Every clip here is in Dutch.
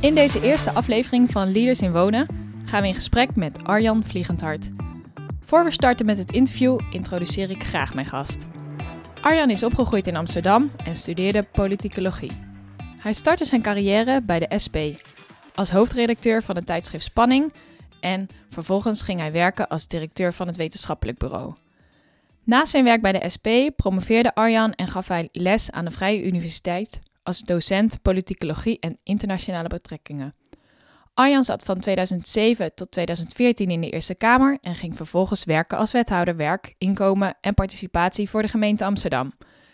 In deze eerste aflevering van Leaders in Wonen gaan we in gesprek met Arjan Vliegendhart. Voor we starten met het interview introduceer ik graag mijn gast. Arjan is opgegroeid in Amsterdam en studeerde politicologie. Hij startte zijn carrière bij de SP als hoofdredacteur van het tijdschrift Spanning en vervolgens ging hij werken als directeur van het wetenschappelijk bureau. Na zijn werk bij de SP promoveerde Arjan en gaf hij les aan de Vrije Universiteit als docent politicologie en internationale betrekkingen. Arjan zat van 2007 tot 2014 in de Eerste Kamer en ging vervolgens werken als wethouder werk, inkomen en participatie voor de gemeente Amsterdam.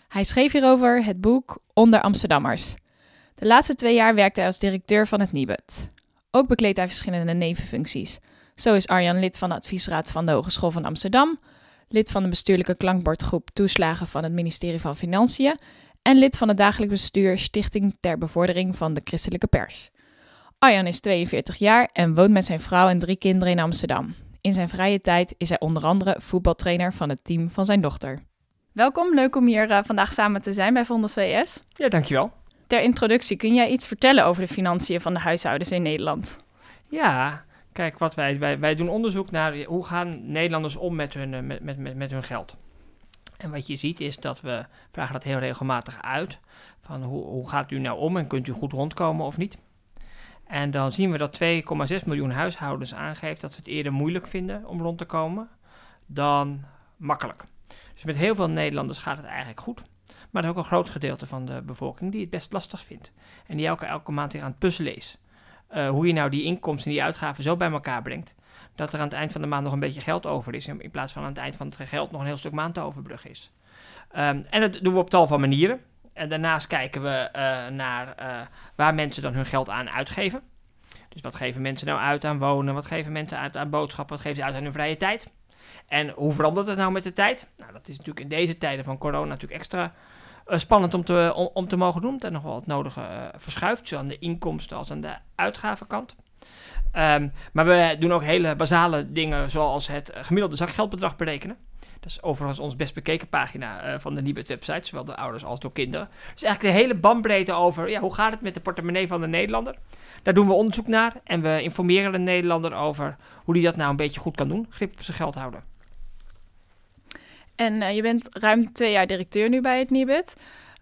Hij schreef hierover het boek Onder Amsterdammers. De laatste twee jaar werkte hij als directeur van het Nibud. Ook bekleedt hij verschillende nevenfuncties. Zo is Arjan lid van de adviesraad van de Hogeschool van Amsterdam, lid van de bestuurlijke klankbordgroep Toeslagen van het ministerie van Financiën en lid van het dagelijks bestuur Stichting ter Bevordering van de Christelijke Pers. Arjan is 42 jaar en woont met zijn vrouw en drie kinderen in Amsterdam. In zijn vrije tijd is hij onder andere voetbaltrainer van het team van zijn dochter. Welkom, leuk om hier uh, vandaag samen te zijn bij Vondel CS. Ja, dankjewel. Ter introductie, kun jij iets vertellen over de financiën van de huishoudens in Nederland? Ja, kijk, wat wij, wij, wij doen onderzoek naar hoe gaan Nederlanders om met hun, eh, met, met, met, met hun geld. En wat je ziet is dat we vragen dat heel regelmatig uit. Van hoe, hoe gaat u nou om en kunt u goed rondkomen of niet? En dan zien we dat 2,6 miljoen huishoudens aangeeft dat ze het eerder moeilijk vinden om rond te komen dan makkelijk. Dus met heel veel Nederlanders gaat het eigenlijk goed. Maar er is ook een groot gedeelte van de bevolking die het best lastig vindt. En die elke, elke maand weer aan het puzzelen is. Uh, hoe je nou die inkomsten en die uitgaven zo bij elkaar brengt. Dat er aan het eind van de maand nog een beetje geld over is. In plaats van aan het eind van het geld nog een heel stuk maand te overbruggen is. Um, en dat doen we op tal van manieren. En daarnaast kijken we uh, naar uh, waar mensen dan hun geld aan uitgeven. Dus wat geven mensen nou uit aan wonen? Wat geven mensen uit aan boodschappen? Wat geven ze uit aan hun vrije tijd? En hoe verandert het nou met de tijd? Nou, dat is natuurlijk in deze tijden van corona natuurlijk extra uh, spannend om te, om, om, te mogen doen. En nog wel het nodige verschuift, zowel aan de inkomsten als aan de uitgavenkant. Um, maar we doen ook hele basale dingen zoals het gemiddelde zakgeldbedrag berekenen. Dat is overigens ons best bekeken pagina uh, van de Nibud website, zowel de ouders als door kinderen. Dus eigenlijk de hele bandbreedte over ja, hoe gaat het met de portemonnee van de Nederlander. Daar doen we onderzoek naar en we informeren de Nederlander over hoe die dat nou een beetje goed kan doen, grip op zijn geld houden. En uh, je bent ruim twee jaar directeur nu bij het Nibud.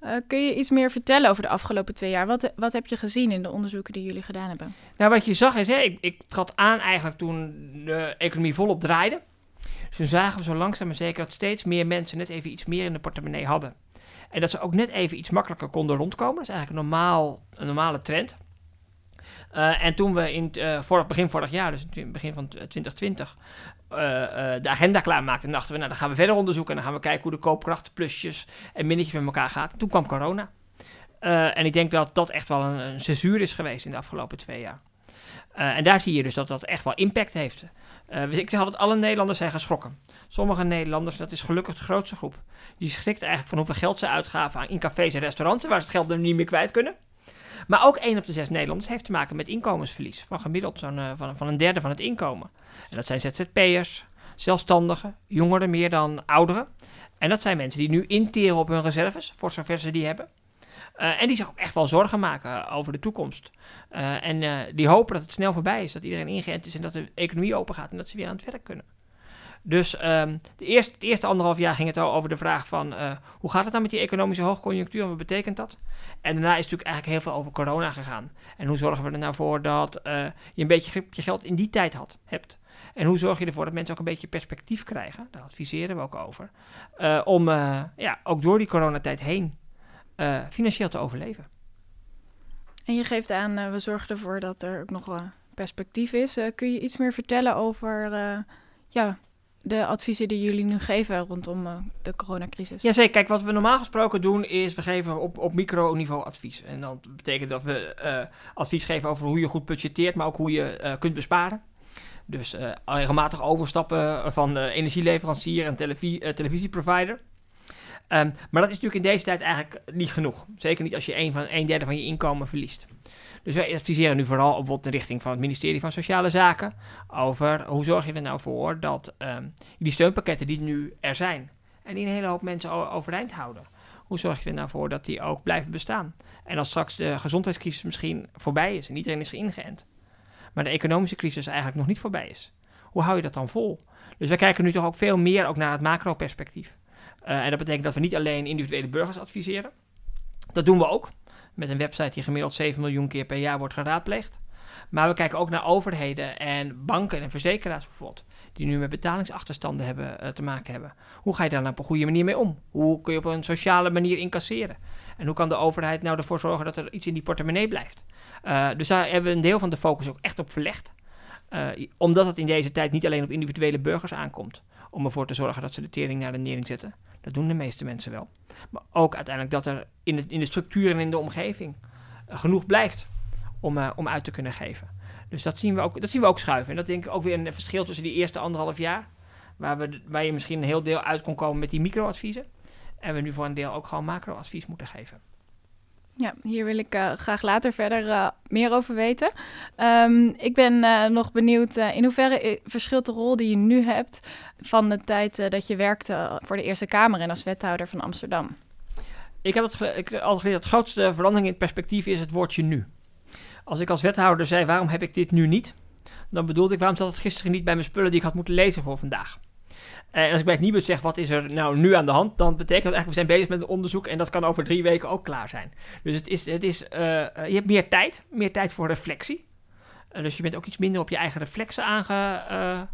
Uh, kun je iets meer vertellen over de afgelopen twee jaar? Wat, wat heb je gezien in de onderzoeken die jullie gedaan hebben? Nou, wat je zag is, hè, ik, ik trad aan eigenlijk toen de economie volop draaide. Dus toen zagen we zo langzaam maar zeker dat steeds meer mensen net even iets meer in de portemonnee hadden. En dat ze ook net even iets makkelijker konden rondkomen. Dat is eigenlijk een, normaal, een normale trend. Uh, en toen we in uh, vorig, begin vorig jaar, dus in het begin van 2020, uh, de agenda klaarmaakten, dachten we, nou dan gaan we verder onderzoeken en dan gaan we kijken hoe de koopkracht, plusjes en minnetjes met elkaar gaat. Toen kwam corona. en ik denk dat dat echt wel een, een censuur is geweest in de afgelopen twee jaar. en daar zie je dus dat dat echt wel impact heeft. ik had het alle Nederlanders zijn geschrokken. Sommige Nederlanders, dat is gelukkig de grootste groep, die schrikt eigenlijk van hoeveel geld ze uitgaven in cafés en restaurants, waar ze het geld nu niet meer kwijt kunnen. Maar ook 1 op de 6 Nederlanders heeft te maken met inkomensverlies. Van gemiddeld zo'n, uh, van, van een derde van het inkomen. En dat zijn ZZP'ers, zelfstandigen, jongeren meer dan ouderen. En dat zijn mensen die nu interen op hun reserves, voor zover ze die hebben. Uh, en die zich ook echt wel zorgen maken over de toekomst. Uh, en die hopen dat het snel voorbij is, dat iedereen ingeënt is en dat de economie open gaat en dat ze weer aan het werk kunnen. Dus um, de eerste, het eerste anderhalf jaar ging het al over de vraag van uh, hoe gaat het nou met die economische hoogconjunctuur en wat betekent dat? En daarna is het natuurlijk eigenlijk heel veel over corona gegaan. En hoe zorgen we er nou voor dat uh, je een beetje je geld in die tijd had, hebt? En hoe zorg je ervoor dat mensen ook een beetje perspectief krijgen? Daar adviseren we ook over. Uh, om ja, ook door die coronatijd heen financieel te overleven. En je geeft aan, we zorgen ervoor dat er ook nog perspectief is. kun je iets meer vertellen over ja, de adviezen die jullie nu geven rondom uh, de coronacrisis? Jazeker. Kijk, wat we normaal gesproken doen is we geven op, op microniveau advies. En dat betekent dat we uh, advies geven over hoe je goed budgetteert, maar ook hoe je uh, kunt besparen. Dus regelmatig overstappen van energieleverancier en televisie, televisieprovider. Um, maar dat is natuurlijk in deze tijd eigenlijk niet genoeg. Zeker niet als je een, van, een derde van je inkomen verliest. Dus wij adviseren nu vooral op de richting van het ministerie van Sociale Zaken over hoe zorg je er nou voor dat um, die steunpakketten die nu er zijn en die een hele hoop mensen overeind houden, hoe zorg je er nou voor dat die ook blijven bestaan? En als straks de gezondheidscrisis misschien voorbij is en iedereen is geïngeënt, maar de economische crisis eigenlijk nog niet voorbij is, hoe hou je dat dan vol? Dus wij kijken nu toch ook veel meer ook naar het macro-perspectief. Uh, en dat betekent dat we niet alleen individuele burgers adviseren. Dat doen we ook met een website die gemiddeld 7 miljoen keer per jaar wordt geraadpleegd. Maar we kijken ook naar overheden en banken en verzekeraars bijvoorbeeld, die nu met betalingsachterstanden hebben, uh, te maken hebben. Hoe ga je daar nou op een goede manier mee om? Hoe kun je op een sociale manier incasseren? En hoe kan de overheid nou ervoor zorgen dat er iets in die portemonnee blijft? Uh, dus daar hebben we een deel van de focus ook echt op verlegd. Uh, omdat het in deze tijd niet alleen op individuele burgers aankomt om ervoor te zorgen dat ze de tering naar de nering zetten. Dat doen de meeste mensen wel. Maar ook uiteindelijk dat er in de, in de structuur en in de omgeving uh, genoeg blijft om, uh, om uit te kunnen geven. Dus dat zien, we ook, dat zien we ook schuiven. En dat denk ik ook weer een verschil tussen die eerste anderhalf jaar, waar, we, waar je misschien een heel deel uit kon komen met die microadviezen. En we nu voor een deel ook gewoon macroadvies moeten geven. Ja, hier wil ik uh, graag later verder uh, meer over weten. Um, ik ben uh, nog benieuwd in hoeverre verschilt de rol die je nu hebt van de tijd dat je werkte voor de Eerste Kamer en als wethouder van Amsterdam. Ik heb het, ik, altijd geleerd, de grootste verandering in het perspectief is het woordje nu. Als ik als wethouder zei, waarom heb ik dit nu niet? Dan bedoelde ik, waarom zat het gisteren niet bij mijn spullen die ik had moeten lezen voor vandaag? En als ik bij het Nibud zeg, wat is er nou nu aan de hand, dan betekent dat eigenlijk, we zijn bezig met een onderzoek en dat kan over drie weken ook klaar zijn. Dus het is, het is, uh, je hebt meer tijd, meer tijd voor reflectie. Dus je bent ook iets minder op je eigen reflexen aange,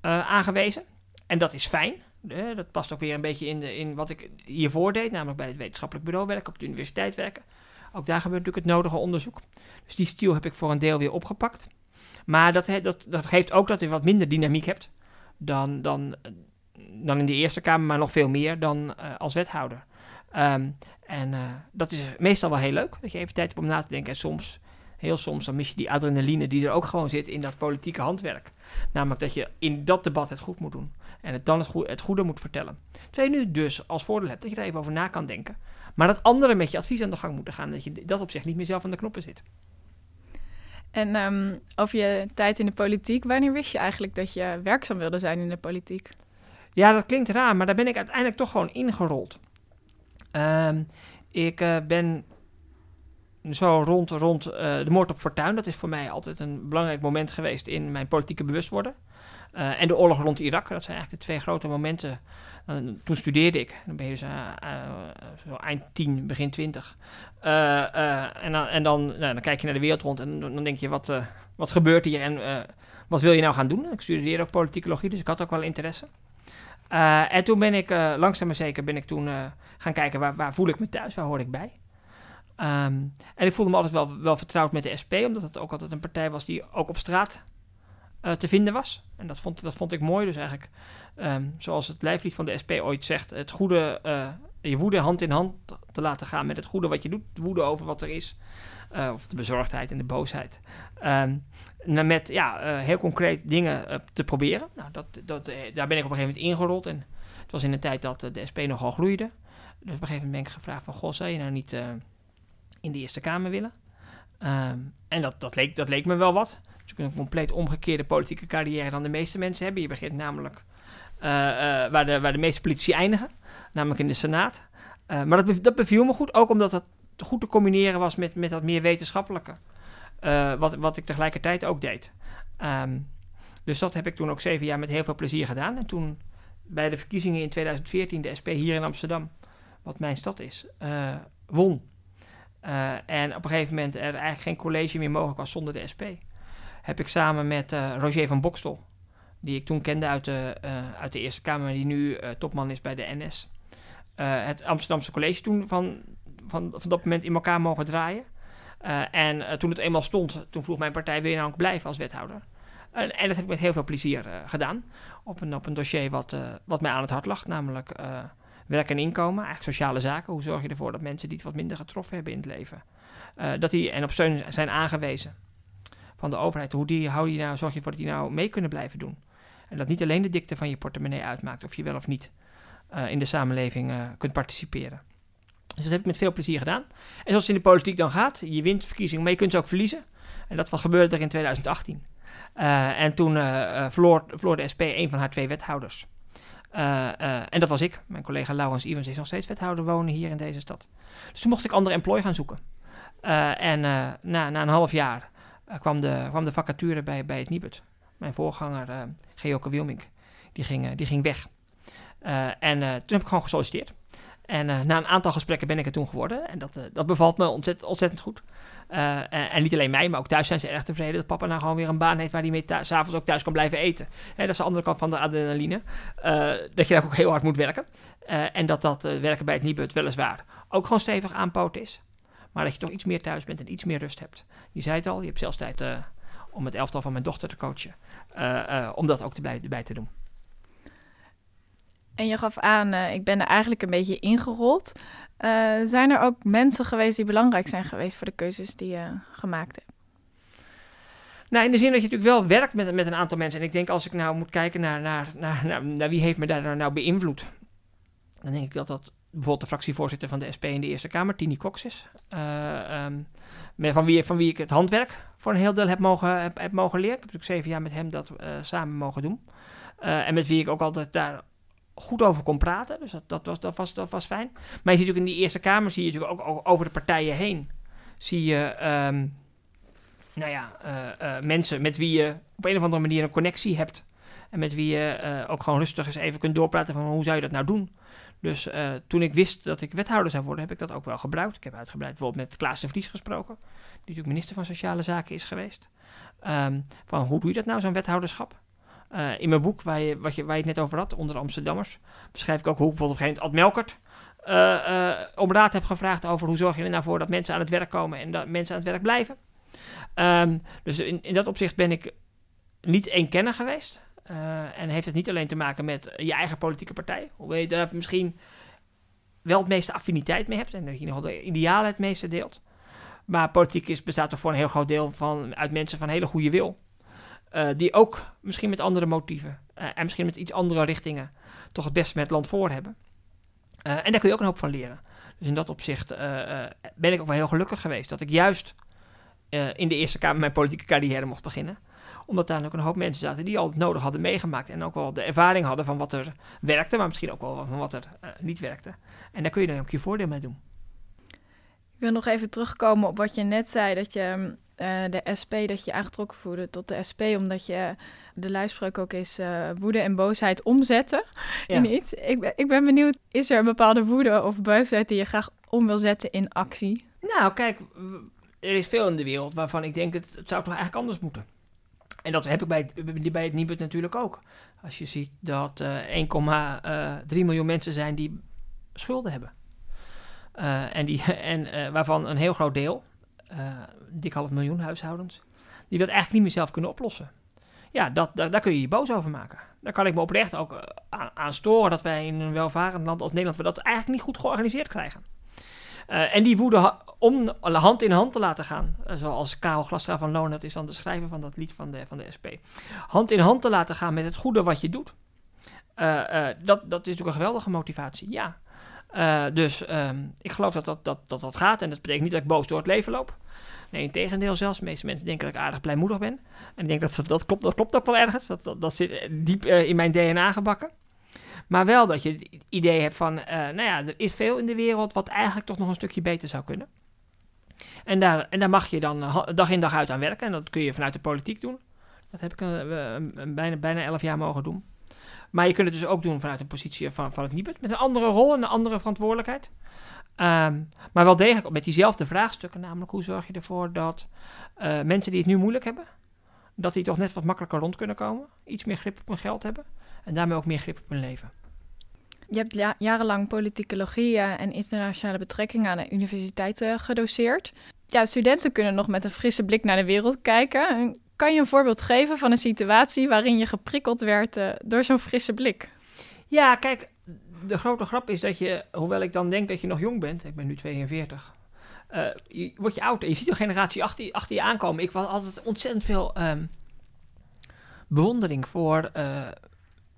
aangewezen. En dat is fijn. dat past ook weer een beetje in, in wat ik hiervoor deed, namelijk bij het wetenschappelijk bureau werken, op de universiteit werken. Ook daar gebeurt natuurlijk het nodige onderzoek. Dus die stiel heb ik voor een deel weer opgepakt. Maar dat, dat, dat geeft ook dat je wat minder dynamiek hebt dan, dan, dan in de Eerste Kamer, maar nog veel meer dan uh, als wethouder. Um, en uh, dat is meestal wel heel leuk, dat je even tijd hebt om na te denken. En soms, heel soms, dan mis je die adrenaline die er ook gewoon zit in dat politieke handwerk. Namelijk dat je in dat debat het goed moet doen. En het dan het, goede, het goede moet vertellen. Terwijl je nu dus als voordeel hebt dat je er even over na kan denken. Maar dat anderen met je advies aan de gang moeten gaan. Dat je dat op zich niet meer zelf aan de knoppen zit. En um, over je tijd in de politiek, wanneer wist je eigenlijk dat je werkzaam wilde zijn in de politiek? Ja, dat klinkt raar, maar daar ben ik uiteindelijk toch gewoon ingerold. Um, ik uh, ben zo rond, rond uh, de moord op Fortuin. Dat is voor mij altijd een belangrijk moment geweest in mijn politieke bewustwording. Uh, en de oorlog rond Irak. Dat zijn eigenlijk de twee grote momenten. Uh, toen studeerde ik. Dan ben je dus zo eind 10, begin 20. en dan, en dan, nou, dan kijk je naar de wereld rond en dan denk je, wat, wat gebeurt hier en wat wil je nou gaan doen? Ik studeerde ook politicologie, dus ik had ook wel interesse. en toen ben ik, langzaam maar zeker, ben ik toen gaan kijken, waar, waar voel ik me thuis? Waar hoor ik bij? Um, en ik voelde me altijd wel, wel vertrouwd met de SP, omdat het ook altijd een partij was die ook op straat uh, te vinden was. En dat vond, dat vond ik mooi. Dus eigenlijk, um, zoals het lijflied van de SP ooit zegt, het goede, uh, je woede hand in hand te laten gaan met het goede wat je doet. De woede over wat er is. Uh, of de bezorgdheid en de boosheid. Um, met ja, heel concreet dingen te proberen. Nou, dat, dat, daar ben ik op een gegeven moment ingerold. En het was in een tijd dat de SP nogal groeide. Dus op een gegeven moment ben ik gevraagd van... Goh, zou je nou niet in de Eerste Kamer willen? Um, en dat, dat, leek, dat leek me wel wat. Dus een compleet omgekeerde politieke carrière dan de meeste mensen hebben. Je begint namelijk uh, uh, waar, de, waar de meeste politici eindigen, namelijk in de Senaat. Uh, maar dat, dat beviel me goed, ook omdat het goed te combineren was met, met dat meer wetenschappelijke. wat, wat ik tegelijkertijd ook deed. Um, dus dat heb ik toen ook zeven jaar met heel veel plezier gedaan. En toen bij de verkiezingen in 2014 de SP hier in Amsterdam, wat mijn stad is, won. en op een gegeven moment er eigenlijk geen college meer mogelijk was zonder de SP heb ik samen met uh, Roger van Bokstel, die ik toen kende uit de, uh, uit de Eerste Kamer, die nu uh, topman is bij de NS, het Amsterdamse college toen van, van, van dat moment in elkaar mogen draaien. en toen het eenmaal stond, toen vroeg mijn partij, wil je nou ook blijven als wethouder? En, en dat heb ik met heel veel plezier gedaan. Op een, op een dossier wat, wat mij aan het hart lag, namelijk werk en inkomen, eigenlijk sociale zaken. Hoe zorg je ervoor dat mensen die het wat minder getroffen hebben in het leven, dat die en op steun zijn aangewezen van de overheid, hoe die, hou je nou, zorg je ervoor dat die nou mee kunnen blijven doen. En dat niet alleen de dikte van je portemonnee uitmaakt of je wel of niet in de samenleving kunt participeren. Dus dat heb ik met veel plezier gedaan. En zoals het in de politiek dan gaat, je wint verkiezingen, maar je kunt ze ook verliezen. En dat was gebeurde er in 2018. Uh, en toen verloor, de SP een van haar twee wethouders. en dat was ik. Mijn collega Laurens Ivens is nog steeds wethouder wonen hier in deze stad. Dus toen mocht ik andere employ gaan zoeken. en na een half jaar kwam, de, kwam de vacature bij, bij het Nibud. Mijn voorganger, uh, Geoke Wilmink, die ging, die ging weg. en toen heb ik gewoon gesolliciteerd. En na een aantal gesprekken ben ik er toen geworden. En dat, dat bevalt me ontzettend, ontzettend goed. En niet alleen mij, maar ook thuis zijn ze erg tevreden dat papa nou gewoon weer een baan heeft waar hij mee s'avonds ook thuis kan blijven eten. Hè, dat is de andere kant van de adrenaline. dat je daar ook heel hard moet werken. en dat dat werken bij het Nibud weliswaar ook gewoon stevig aanpoot is. Maar dat je toch iets meer thuis bent en iets meer rust hebt. Je zei het al, je hebt zelfs tijd om het elftal van mijn dochter te coachen. om dat ook erbij te doen. En je gaf aan, ik ben er eigenlijk een beetje ingerold. Zijn er ook mensen geweest die belangrijk zijn geweest voor de keuzes die je gemaakt hebt? Nou, in de zin dat je natuurlijk wel werkt met, met een aantal mensen. En ik denk als ik nou moet kijken naar, naar, naar, naar, wie heeft me daar nou beïnvloed. Dan denk ik dat dat bijvoorbeeld de fractievoorzitter van de SP in de Eerste Kamer, Tini Cox is. Uh, um, van, wie, van wie ik het handwerk voor een heel deel heb mogen, heb, heb mogen leren. Ik heb natuurlijk zeven jaar met hem dat samen mogen doen. en met wie ik ook altijd daar goed over kon praten. Dus dat, dat, was, dat, was, dat was fijn. Maar je ziet natuurlijk in die Eerste Kamer, zie je natuurlijk ook, over de partijen heen, zie je, ehm, nou ja, mensen met wie je op een of andere manier een connectie hebt. En met wie je ook gewoon rustig eens even kunt doorpraten van hoe zou je dat nou doen. Dus toen ik wist dat ik wethouder zou worden, heb ik dat ook wel gebruikt. Ik heb uitgebreid bijvoorbeeld met Klaas de Vries gesproken, die natuurlijk minister van Sociale Zaken is geweest. Um, van hoe doe je dat nou, zo'n wethouderschap? Uh, in mijn boek, waar je, wat je, waar het net over had, onder de Amsterdammers, beschrijf ik ook hoe ik bijvoorbeeld op een gegeven moment Ad Melkert uh, om raad heb gevraagd over hoe zorg je er nou voor dat mensen aan het werk komen en dat mensen aan het werk blijven. Um, dus in, in dat opzicht ben ik niet één kenner geweest. En heeft het niet alleen te maken met je eigen politieke partij, hoewel je daar misschien wel het meeste affiniteit mee hebt en dat je nog de idealen het meeste deelt. Maar politiek is, bestaat toch voor een heel groot deel van, uit mensen van hele goede wil. Uh, die ook misschien met andere motieven en misschien met iets andere richtingen toch het beste met het land voor hebben. En daar kun je ook een hoop van leren. Dus in dat opzicht ben ik ook wel heel gelukkig geweest dat ik juist in de Eerste Kamer mijn politieke carrière mocht beginnen. Omdat daar ook een hoop mensen zaten die al het nodig hadden meegemaakt. En ook wel de ervaring hadden van wat er werkte, maar misschien ook wel van wat er niet werkte. En daar kun je dan ook je voordeel mee doen. Ik wil nog even terugkomen op wat je net zei, dat je uh, de SP, dat je aangetrokken voelde tot de SP, omdat je de luidspreuk ook is uh, woede en boosheid omzetten ja. in iets. Ik ben, ik ben benieuwd, is er een bepaalde woede of boosheid die je graag om wil zetten in actie? Nou, kijk, er is veel in de wereld waarvan ik denk, het, het zou toch eigenlijk anders moeten. En dat heb ik bij, bij het Nibud natuurlijk ook. Als je ziet dat uh, eh, 1,3 miljoen mensen zijn die schulden hebben. en die, en waarvan een heel groot deel, dik half miljoen huishoudens, die dat eigenlijk niet meer zelf kunnen oplossen. Ja, dat, daar kun je je boos over maken. Daar kan ik me oprecht ook aan, storen dat wij in een welvarend land als Nederland we dat eigenlijk niet goed georganiseerd krijgen. En die woede om hand in hand te laten gaan, uh, zoals Karel Glastra van Loon, dat is dan de schrijver van dat lied van de, van de SP. Hand in hand te laten gaan met het goede wat je doet. dat, dat is natuurlijk een geweldige motivatie, ja. Dus um, ik geloof dat dat, dat, dat dat gaat. En dat betekent niet dat ik boos door het leven loop. Nee, in tegendeel zelfs. De meeste mensen denken dat ik aardig blijmoedig ben. En ik denk dat dat, klopt, dat klopt ook wel ergens. Dat, dat, zit diep in mijn DNA gebakken. Maar wel dat je het idee hebt van, nou ja, er is veel in de wereld wat eigenlijk toch nog een stukje beter zou kunnen. En daar, en daar mag je dan dag in dag uit aan werken. En dat kun je vanuit de politiek doen. Dat heb ik een, bijna, bijna elf jaar mogen doen. Maar je kunt het dus ook doen vanuit een positie van, van het Nibud. Met een andere rol en een andere verantwoordelijkheid. Um, maar wel degelijk met diezelfde vraagstukken. Namelijk hoe zorg je ervoor dat uh, mensen die het nu moeilijk hebben. Dat die toch net wat makkelijker rond kunnen komen. Iets meer grip op hun geld hebben. En daarmee ook meer grip op hun leven. Je hebt ja, jarenlang politicologie en internationale betrekkingen aan de universiteit gedoseerd. Ja, studenten kunnen nog met een frisse blik naar de wereld kijken kan je een voorbeeld geven van een situatie waarin je geprikkeld werd uh, door zo'n frisse blik? Ja, kijk, de grote grap is dat je, hoewel ik dan denk dat je nog jong bent, ik ben nu 42, uh, je, word je oud en je ziet een generatie achter, achter je aankomen. Ik was altijd ontzettend veel um, bewondering voor uh,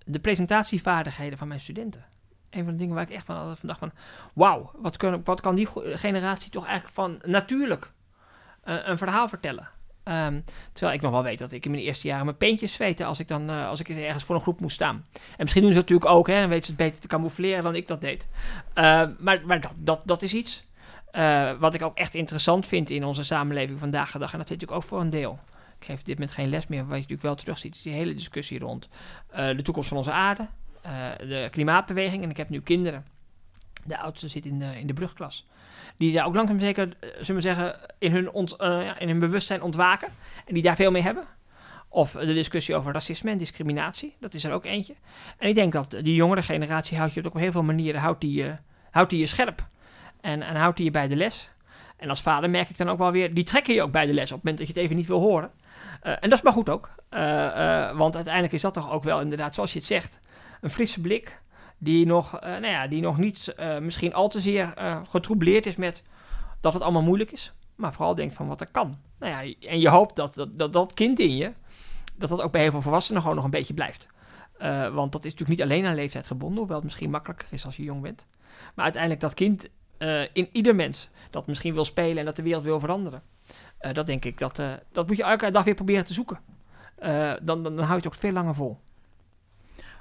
de presentatievaardigheden van mijn studenten. Een van de dingen waar ik echt van altijd van dacht van, wauw, wat, wat kan die generatie toch eigenlijk van natuurlijk uh, een verhaal vertellen. Um, terwijl ik nog wel weet dat ik in mijn eerste jaren mijn peentjes zweten als ik dan uh, als ik ergens voor een groep moest staan. En misschien doen ze natuurlijk ook, hè, dan weten ze het beter te camoufleren dan ik dat deed. Uh, maar maar dat, dat, is iets. Uh, wat ik ook echt interessant vind in onze samenleving vandaag de dag. En dat zit natuurlijk ook voor een deel. Ik geef dit met geen les meer, wat je natuurlijk wel terugziet. Is die hele discussie rond de toekomst van onze aarde, de klimaatbeweging. En ik heb nu kinderen. De oudste zit in de, in de brugklas die daar ook langzaam zeker, uh, zullen we zeggen, in hun, ont, uh, in hun bewustzijn ontwaken. En die daar veel mee hebben. Of de discussie over racisme en discriminatie, dat is er ook eentje. En ik denk dat die jongere generatie houdt je op heel veel manieren houdt die, houdt die je scherp. En, en houdt die je bij de les. En als vader merk ik dan ook wel weer, die trekken je ook bij de les op het moment dat je het even niet wil horen. en dat is maar goed ook. want uiteindelijk is dat toch ook wel inderdaad, zoals je het zegt, een frisse blik die nog, uh, nou ja, die nog niet uh, misschien al te zeer uh, is met dat het allemaal moeilijk is. Maar vooral denkt van wat er kan. Nou ja, en je hoopt dat dat, dat, dat kind in je, dat dat ook bij heel veel volwassenen gewoon nog een beetje blijft. want dat is natuurlijk niet alleen aan leeftijd gebonden, hoewel het misschien makkelijker is als je jong bent. Maar uiteindelijk dat kind in ieder mens dat misschien wil spelen en dat de wereld wil veranderen. dat denk ik, dat, dat moet je elke dag weer proberen te zoeken. dan, dan, dan hou je het ook veel langer vol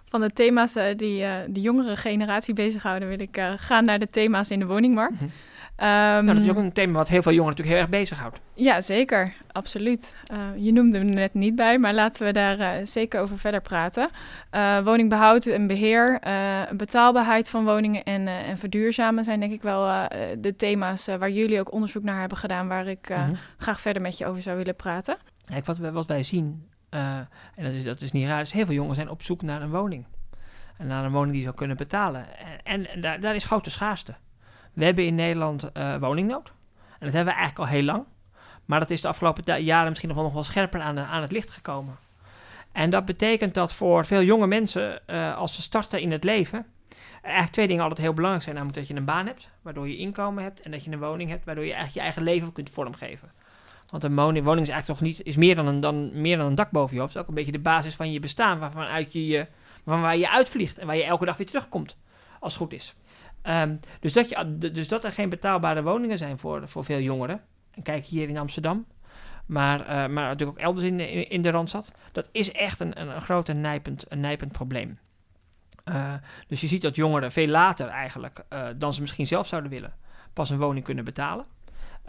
van de thema's uh, die uh, de jongere generatie bezighouden, wil ik uh, gaan naar de thema's in de woningmarkt. Mm Um, nou, dat is ook een thema wat heel veel jongeren natuurlijk heel erg bezighoudt. Ja, zeker. Absoluut. je noemde hem net niet bij, maar laten we daar zeker over verder praten. woningbehoud en beheer, betaalbaarheid van woningen en, en verduurzamen zijn denk ik wel de thema's waar jullie ook onderzoek naar hebben gedaan, waar ik mm -hmm. graag verder met je over zou willen praten. Kijk, wat, wat wij zien uh, en dat is, dat is niet raar. Dus heel veel jongens zijn op zoek naar een woning. En naar een woning die ze kunnen betalen. En, daar, daar, is grote schaarste. We hebben in Nederland uh, woningnood. En dat hebben we eigenlijk al heel lang. Maar dat is de afgelopen jaren misschien nog wel scherper aan, aan het licht gekomen. En dat betekent dat voor veel jonge mensen, uh, als ze starten in het leven, eigenlijk twee dingen altijd heel belangrijk zijn. Namelijk dat je een baan hebt, waardoor je inkomen hebt. En dat je een woning hebt, waardoor je eigenlijk je eigen leven kunt vormgeven. Want een woning, is eigenlijk toch niet, is meer dan, een, dan, meer dan een dak boven je hoofd. Het is ook een beetje de basis van je bestaan, waarvan uit je, je, van waar je uitvliegt en waar je elke dag weer terugkomt, als het goed is. Um, dus, dat je, dus dat er geen betaalbare woningen zijn voor, voor veel jongeren. En kijk hier in Amsterdam, maar, uh, maar natuurlijk ook elders in de, in de Randstad. Dat is echt een, een, een groot en nijpend, een nijpend probleem. Uh, dus je ziet dat jongeren veel later eigenlijk, uh, dan ze misschien zelf zouden willen, pas een woning kunnen betalen.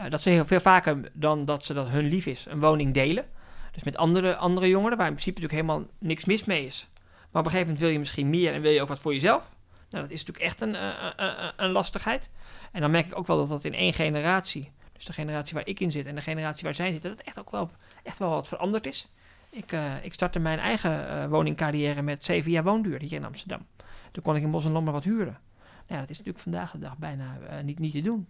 Uh, dat ze heel veel vaker dan dat ze dat hun lief is, een woning delen. Dus met andere, andere jongeren, waar in principe natuurlijk helemaal niks mis mee is. Maar op een gegeven moment wil je misschien meer en wil je ook wat voor jezelf. Nou, dat is natuurlijk echt een, uh, uh, een lastigheid. En dan merk ik ook wel dat dat in één generatie, dus de generatie waar ik in zit en de generatie waar zij zitten, dat echt ook wel, echt wel wat veranderd is. Ik, ik startte mijn eigen woningcarrière met zeven jaar woonduur hier in Amsterdam. Toen kon ik in Bos en Lommer wat huren. Nou, dat is natuurlijk vandaag de dag bijna niet, niet te doen.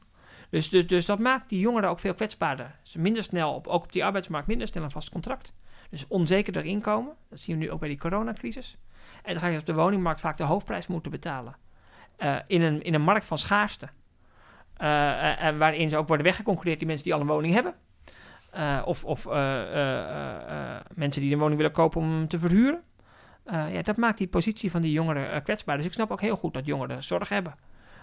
Dus, dus, dus dat maakt die jongeren ook veel kwetsbaarder. Ze minder snel, op, ook op die arbeidsmarkt, minder snel een vast contract. Dus onzekerder inkomen. Dat zien we nu ook bij die coronacrisis. En dan ga je op de woningmarkt vaak de hoofdprijs moeten betalen. Uh, in, een, in een markt van schaarste. Uh, en waarin ze ook worden weggeconcurreerd, die mensen die al een woning hebben. Of of mensen die een woning willen kopen om te verhuren. ja, dat maakt die positie van die jongeren kwetsbaar. Dus ik snap ook heel goed dat jongeren zorg hebben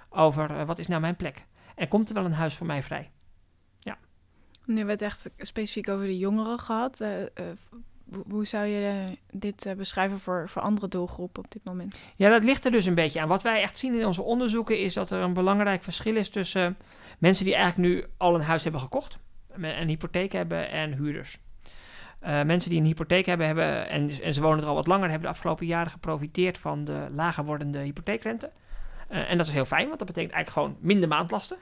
over wat is nou mijn plek. En komt er wel een huis voor mij vrij? Ja. Nu werd echt specifiek over de jongeren gehad. Uh, uh, hoe zou je dit uh, beschrijven voor, voor andere doelgroepen op dit moment? Ja, dat ligt er dus een beetje aan. Wat wij echt zien in onze onderzoeken is dat er een belangrijk verschil is tussen mensen die eigenlijk nu al een huis hebben gekocht, een hypotheek hebben en huurders. mensen die een hypotheek hebben, hebben en, en, ze wonen er al wat langer, hebben de afgelopen jaren geprofiteerd van de lager wordende hypotheekrente. Uh, en dat is heel fijn, want dat betekent eigenlijk gewoon minder maandlasten.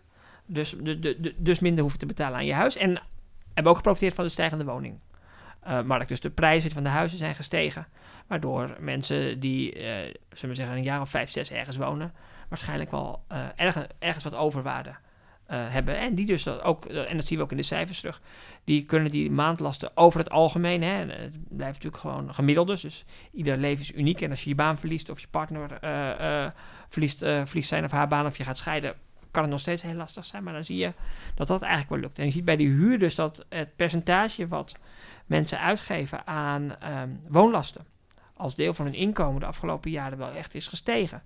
Dus, de, de, de, dus minder hoeven te betalen aan je huis. En hebben ook geprofiteerd van de stijgende woningmarkt. Uh, dus de prijzen van de huizen zijn gestegen. Waardoor mensen die, uh, zullen we zeggen, een jaar of vijf, zes ergens wonen, waarschijnlijk wel ergens, ergens wat overwaarde hebben. En die dus dat ook, en dat zien we ook in de cijfers terug, die kunnen die maandlasten over het algemeen, hè, het blijft natuurlijk gewoon gemiddeld dus, dus ieder leven is uniek. En als je je baan verliest of je partner verliest, verliest zijn of haar baan of je gaat scheiden, kan het nog steeds heel lastig zijn. Maar dan zie je dat dat eigenlijk wel lukt. En je ziet bij die huur dus dat het percentage wat mensen uitgeven aan ehm, woonlasten als deel van hun inkomen de afgelopen jaren wel echt is gestegen.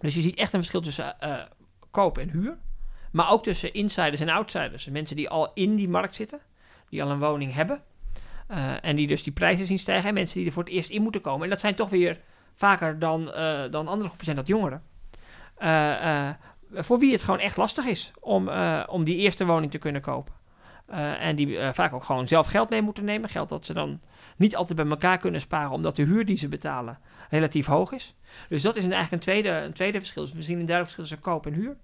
Dus je ziet echt een verschil tussen uh, koop en huur. Maar ook tussen insiders en outsiders. Mensen die al in die markt zitten, die al een woning hebben. Uh, en die dus die prijzen zien stijgen. En mensen die er voor het eerst in moeten komen. En dat zijn toch weer vaker dan, uh, dan andere groepen zijn dat jongeren. Voor wie het gewoon echt lastig is om, om die eerste woning te kunnen kopen. En die vaak ook gewoon zelf geld mee moeten nemen. Geld dat ze dan niet altijd bij elkaar kunnen sparen, omdat de huur die ze betalen relatief hoog is. Dus dat is een, eigenlijk een tweede, een tweede verschil. Dus we zien een duidelijk verschil tussen koop en huur.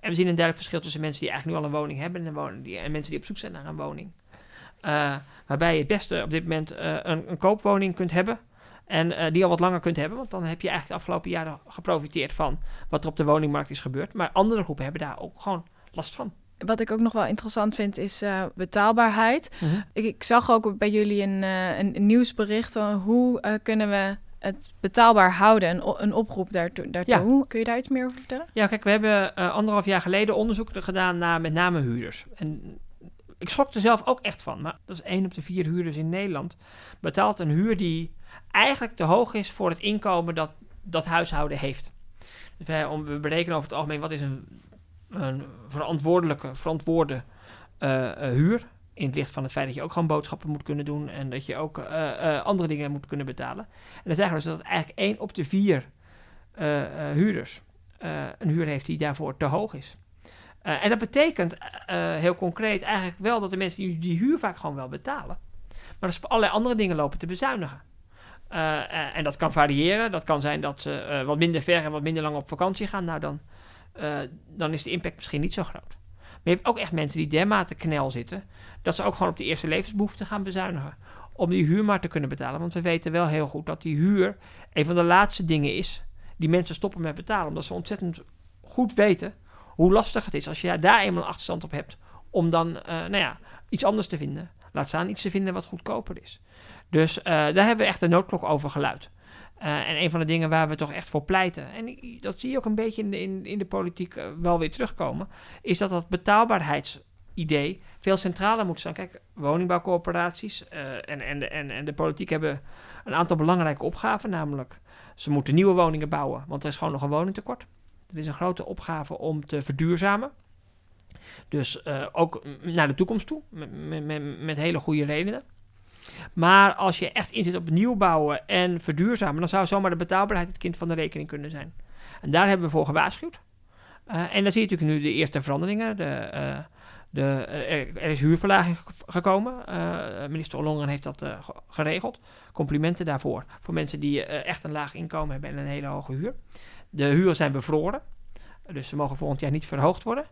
En we zien een duidelijk verschil tussen mensen die eigenlijk nu al een woning hebben en, woning, die, en mensen die op zoek zijn naar een woning. Waarbij je het beste op dit moment een, een, koopwoning kunt hebben. En die al wat langer kunt hebben. Want dan heb je eigenlijk de afgelopen jaren geprofiteerd van wat er op de woningmarkt is gebeurd. Maar andere groepen hebben daar ook gewoon last van. Wat ik ook nog wel interessant vind is uh, betaalbaarheid. Mhm. ik, ik, zag ook bij jullie een, uh, een, nieuwsbericht van hoe kunnen we het betaalbaar houden, een, een oproep daartoe. daartoe. Ja. Kun je daar iets meer over vertellen? Ja, kijk, we hebben anderhalf jaar geleden onderzoek gedaan naar met name huurders. En ik schrok er zelf ook echt van, maar dat is één op de vier huurders in Nederland betaalt een huur die eigenlijk te hoog is voor het inkomen dat dat huishouden heeft. Dus we berekenen over het algemeen wat is een een verantwoordelijke, verantwoorde uh, huur. In het licht van het feit dat je ook gewoon boodschappen moet kunnen doen en dat je ook uh, andere dingen moet kunnen betalen. En dan zeggen we dus dat eigenlijk één op de vier huurders een huur heeft die daarvoor te hoog is. en dat betekent heel concreet eigenlijk wel dat de mensen die die huur vaak gewoon wel betalen. Maar dat ze allerlei andere dingen lopen te bezuinigen. En dat kan variëren. Dat kan zijn dat ze wat minder ver en wat minder lang op vakantie gaan. Nou, dan dan is de impact misschien niet zo groot. Maar je hebt ook echt mensen die dermate knel zitten, dat ze ook gewoon op de eerste levensbehoeften gaan bezuinigen. Om die huur maar te kunnen betalen. Want we weten wel heel goed dat die huur een van de laatste dingen is die mensen stoppen met betalen. Omdat ze ontzettend goed weten hoe lastig het is als je daar eenmaal een achterstand op hebt. Om dan nou ja, iets anders te vinden. Laat staan iets te vinden wat goedkoper is. Dus uh, daar hebben we echt de noodklok over geluid. Uh, en een van de dingen waar we toch echt voor pleiten, en dat zie je ook een beetje in de, in, in de politiek uh, wel weer terugkomen, is dat dat betaalbaarheidsidee veel centraler moet staan. Kijk, woningbouwcorporaties en, en, de, en, en de politiek hebben een aantal belangrijke opgaven, namelijk ze moeten nieuwe woningen bouwen, want er is gewoon nog een woningtekort. Er is een grote opgave om te verduurzamen. Dus ook naar de toekomst toe, met, met, met hele goede redenen. Maar als je echt inzet op nieuw bouwen en verduurzamen, dan zou zomaar de betaalbaarheid het kind van de rekening kunnen zijn. En daar hebben we voor gewaarschuwd. Uh, en dan zie je natuurlijk nu de eerste veranderingen. De, uh, de, er, is huurverlaging gekomen. Minister Ollongren heeft dat geregeld. Complimenten daarvoor. Voor mensen die echt een laag inkomen hebben en een hele hoge huur. De huren zijn bevroren. Dus ze mogen volgend jaar niet verhoogd worden.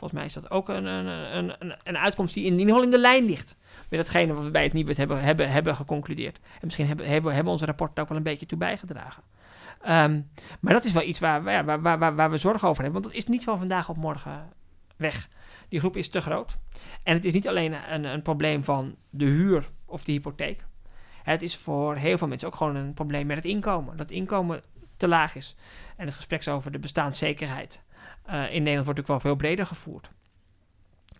Volgens mij is dat ook een, een, een, een uitkomst die in ieder geval in de lijn ligt met datgene wat we bij het Nibud hebben, hebben, hebben geconcludeerd. En misschien hebben, hebben, hebben onze rapporten ook wel een beetje toe bijgedragen. Um, maar dat is wel iets waar, waar, waar, waar, waar we zorgen over hebben. Want dat is niet van vandaag op morgen weg. Die groep is te groot. En het is niet alleen een, een probleem van de huur of de hypotheek. Het is voor heel veel mensen ook gewoon een probleem met het inkomen. Dat inkomen te laag is. En het gesprek over de bestaanszekerheid in Nederland wordt natuurlijk wel veel breder gevoerd.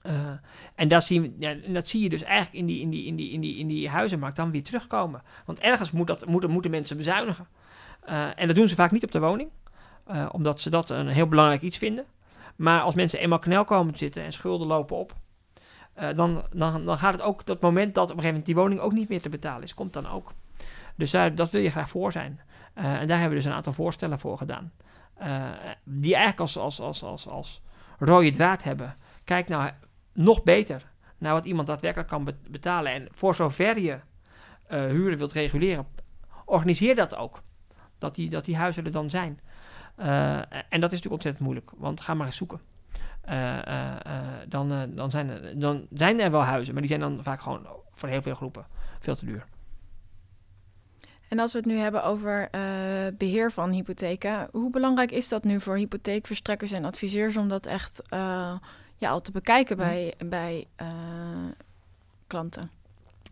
Uh, en dat zie, je, dat zie je dus eigenlijk in die, in, die, in, die, in, die, in die huizenmarkt dan weer terugkomen. Want ergens moet dat, moeten, moeten mensen bezuinigen. Uh, en dat doen ze vaak niet op de woning, omdat ze dat een heel belangrijk iets vinden. Maar als mensen eenmaal knel komen te zitten en schulden lopen op, dan, dan, dan gaat het ook dat moment dat op een gegeven moment die woning ook niet meer te betalen is, komt dan ook. Dus dat wil je graag voor zijn. en daar hebben we dus een aantal voorstellen voor gedaan. Die eigenlijk als, als, als, als, als rode draad hebben. Kijk nou nog beter naar wat iemand daadwerkelijk kan betalen. En voor zover je uh, huren wilt reguleren, organiseer dat ook. Dat die, dat die huizen er dan zijn. Uh, en dat is natuurlijk ontzettend moeilijk, want ga maar eens zoeken. Dan, dan, zijn er, dan zijn er wel huizen, maar die zijn dan vaak gewoon voor heel veel groepen veel te duur. En als we het nu hebben over beheer van hypotheken, hoe belangrijk is dat nu voor hypotheekverstrekkers en adviseurs om dat echt ja, al te bekijken Mhm. bij, bij eh, klanten.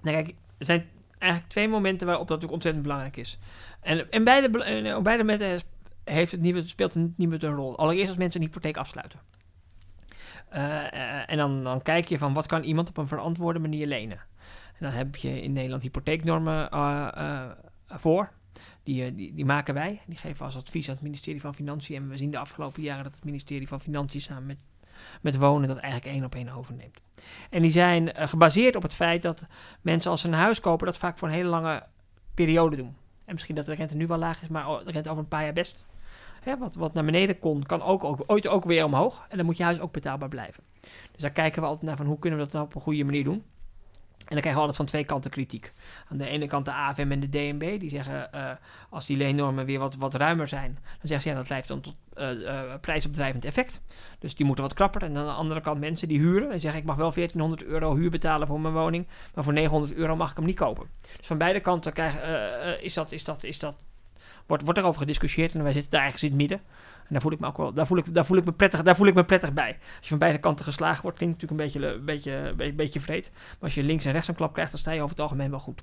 Nou, kijk, er zijn eigenlijk twee momenten waarop dat natuurlijk ontzettend belangrijk is. En, en beide, en op beide momenten heeft het niet, speelt het niet meer een rol. Allereerst als mensen een hypotheek afsluiten. Eh, eh, en dan, dan kijk je van wat kan iemand op een verantwoorde manier lenen. En dan heb je in Nederland hypotheeknormen eh, eh, voor. Die, eh, die, die maken wij. Die geven als advies aan het ministerie van Financiën. En we zien de afgelopen jaren dat het ministerie van Financiën samen met, met wonen dat eigenlijk één op één overneemt. En die zijn eh, gebaseerd op het feit dat mensen als ze een huis kopen dat vaak voor een hele lange periode doen. En misschien dat de rente nu wel laag is, maar de rente over een paar jaar best. Hè, wat, wat naar beneden kon, kan ook, ook ooit ook weer omhoog. En dan moet je huis ook betaalbaar blijven. Dus daar kijken we altijd naar van hoe kunnen we dat nou op een goede manier doen. En dan krijgen we altijd van twee kanten kritiek. Aan de ene kant de AFM en de DNB, die zeggen eh, als die leennormen weer wat, wat ruimer zijn, dan zeggen ze ja, dat leidt dan tot eh, eh, prijsopdrijvend effect. Dus die moeten wat krapper. En aan de andere kant mensen die huren en zeggen ik mag wel 1400 euro huur betalen voor mijn woning, maar voor 900 euro mag ik hem niet kopen. Dus van beide kanten krijg, is dat, is dat, is dat, wordt, wordt erover gediscussieerd en wij zitten daar ergens in het midden. Daar voel ik me ook wel, daar voel ik, daar voel ik me prettig, daar voel ik me prettig bij. Als je van beide kanten geslagen wordt, klinkt natuurlijk een beetje, een beetje, een beetje, vreed. Maar als je links en rechts een klap krijgt, dan sta je over het algemeen wel goed.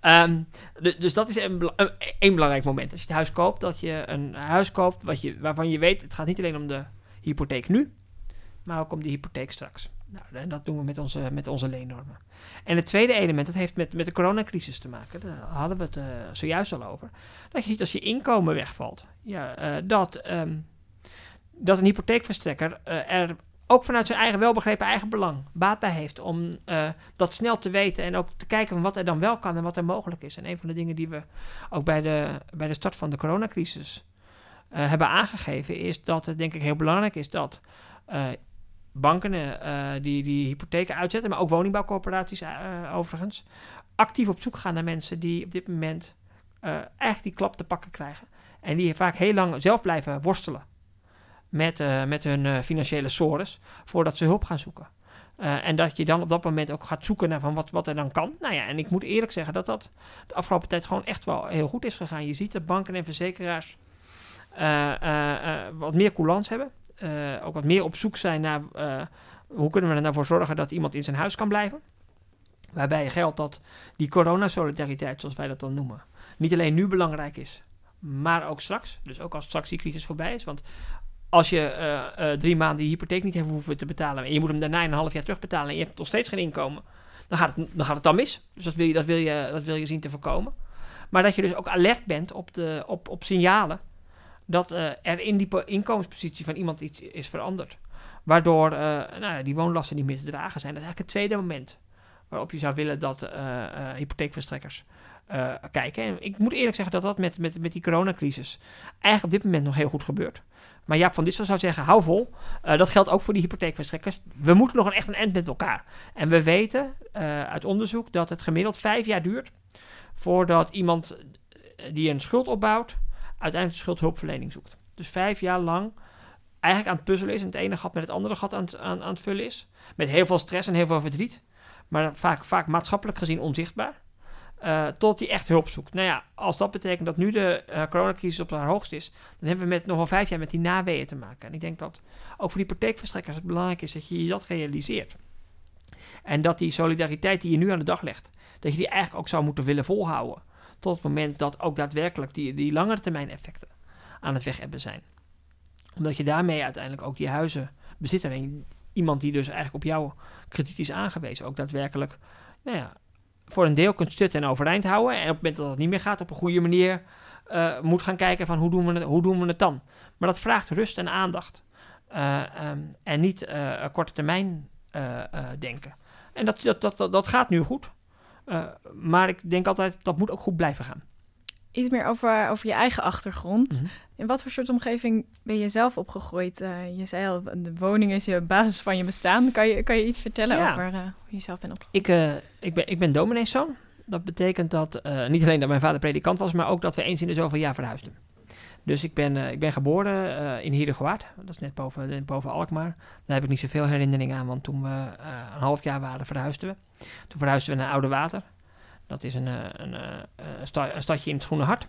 Ehm, dus dat is een, een, belangrijk moment. Als je het huis koopt, dat je een huis koopt wat je, waarvan je weet, het gaat niet alleen om de hypotheek nu, maar ook om de hypotheek straks. Nou, en dat doen we met onze, met onze leennormen. En het tweede element, dat heeft met, met de coronacrisis te maken. Daar hadden we het eh, zojuist al over. Dat je ziet als je inkomen wegvalt, ja, eh, dat, ehm, dat een hypotheekverstrekker eh, er ook vanuit zijn eigen welbegrepen eigen belang baat bij heeft om dat snel te weten en ook te kijken wat er dan wel kan en wat er mogelijk is. En een van de dingen die we ook bij de, bij de start van de coronacrisis hebben aangegeven, is dat het denk ik heel belangrijk is dat banken eh, die, die hypotheken uitzetten, maar ook woningbouwcorporaties eh, overigens, actief op zoek gaan naar mensen die op dit moment eh eigenlijk die klap te pakken krijgen. En die vaak heel lang zelf blijven worstelen met, eh, met hun eh, financiële sores voordat ze hulp gaan zoeken. Eh, en dat je dan op dat moment ook gaat zoeken naar van wat, wat er dan kan. Nou ja, en ik moet eerlijk zeggen dat dat de afgelopen tijd gewoon echt wel heel goed is gegaan. Je ziet dat banken en verzekeraars eh, eh, eh, wat meer coulance hebben. Eh, ook wat meer op zoek zijn naar eh, hoe kunnen we er nou voor zorgen dat iemand in zijn huis kan blijven. Waarbij geldt dat die coronasolidariteit, zoals wij dat dan noemen, niet alleen nu belangrijk is, maar ook straks. Dus ook als straks die crisis voorbij is. Want als je eh, drie maanden die hypotheek niet hebt hoeven te betalen en je moet hem daarna een half jaar terugbetalen en je hebt nog steeds geen inkomen, dan gaat het dan, gaat het dan mis. Dus dat wil, je, dat, wil je, dat wil je zien te voorkomen. Maar dat je dus ook alert bent op, de, op, op signalen dat eh, er in die po- inkomenspositie van iemand iets is veranderd. Waardoor eh, nou, die woonlasten niet meer te dragen zijn. Dat is eigenlijk het tweede moment waarop je zou willen dat eh, hypotheekverstrekkers kijken. En ik moet eerlijk zeggen dat dat met, met, met die coronacrisis eigenlijk op dit moment nog heel goed gebeurt. Maar Jaap van Dissel zou zeggen, hou vol. Dat geldt ook voor die hypotheekverstrekkers. We moeten nog een, echt een end met elkaar. En we weten uit onderzoek dat het gemiddeld vijf jaar duurt... voordat iemand die een schuld opbouwt... uiteindelijk de schuldhulpverlening zoekt. Dus vijf jaar lang eigenlijk aan het puzzelen is... en het ene gat met het andere gat aan het, aan, aan het vullen is. Met heel veel stress en heel veel verdriet. Maar vaak, vaak maatschappelijk gezien onzichtbaar. eh, tot hij echt hulp zoekt. Nou ja, als dat betekent dat nu de eh, coronacrisis op haar hoogst is, dan hebben we met nog wel vijf jaar met die naweeën te maken. En ik denk dat ook voor die hypotheekverstrekkers het belangrijk is dat je dat realiseert. En dat die solidariteit die je nu aan de dag legt, dat je die eigenlijk ook zou moeten willen volhouden. Tot het moment dat ook daadwerkelijk die, die langere termijn effecten aan het wegebben zijn. Omdat je daarmee uiteindelijk ook die huizen bezitter en iemand die dus eigenlijk op jouw krediet is aangewezen, ook daadwerkelijk nou ja, voor een deel kunt stutten en overeind houden. En op het moment dat het niet meer gaat, op een goede manier eh, moet gaan kijken van hoe doen, we het, hoe doen we het dan. Maar dat vraagt rust en aandacht. Eh, ehm, en niet eh, korte termijn denken. En dat, dat, dat, dat, dat gaat nu goed. Eh, maar ik denk altijd, dat moet ook goed blijven gaan. Iets meer over, over je eigen achtergrond. Mhm. In wat voor soort omgeving ben je zelf opgegroeid? Eh, je zei al, de woning is je basis van je bestaan. Kan je, kan je iets vertellen Ja. over eh, hoe je zelf bent opgegroeid? Ik, ik, ben, ik ben domineeszoon. Dat betekent dat niet alleen dat mijn vader predikant was, maar ook dat we eens in de zoveel jaar verhuisden. Dus ik ben, eh, ik ben geboren eh, in Hierdegewaard. Dat is net boven, boven Alkmaar. Daar heb ik niet zoveel herinnering aan, want toen we eh, een half jaar waren, verhuisden we. Toen verhuisden we naar Oude Water. Dat is een, een, een, sta- een stadje in het Groene Hart.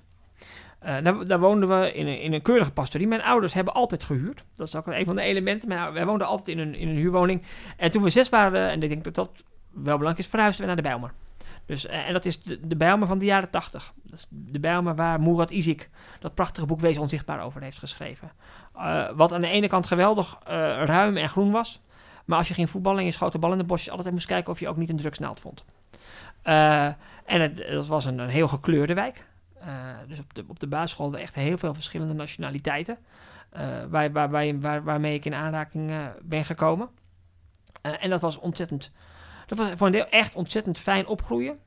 Daar, daar, woonden we in een, in een keurige pastorie. Mijn ouders hebben altijd gehuurd. Dat is ook een van de elementen. Mijn, wij woonden altijd in een, in een huurwoning. En toen we zes waren, en ik denk dat dat wel belangrijk is, verhuisden we naar de Bijlmer. Dus, uh, en dat is de, de Bijlmer van de jaren tachtig. De Bijlmer waar Murat Izik dat prachtige boek Wees Onzichtbaar over heeft geschreven. Uh, wat aan de ene kant geweldig ruim en groen was. Maar als je ging voetballen en je schoot bal in de bosjes, altijd moest kijken of je ook niet een drugsnaald vond. en het, het was een, een heel gekleurde wijk. Dus op de, op de basisschool hadden echt heel veel verschillende nationaliteiten. Waar, waar, waar, waarmee ik in aanraking ben gekomen. en dat was ontzettend. Dat was voor een deel echt ontzettend fijn opgroeien.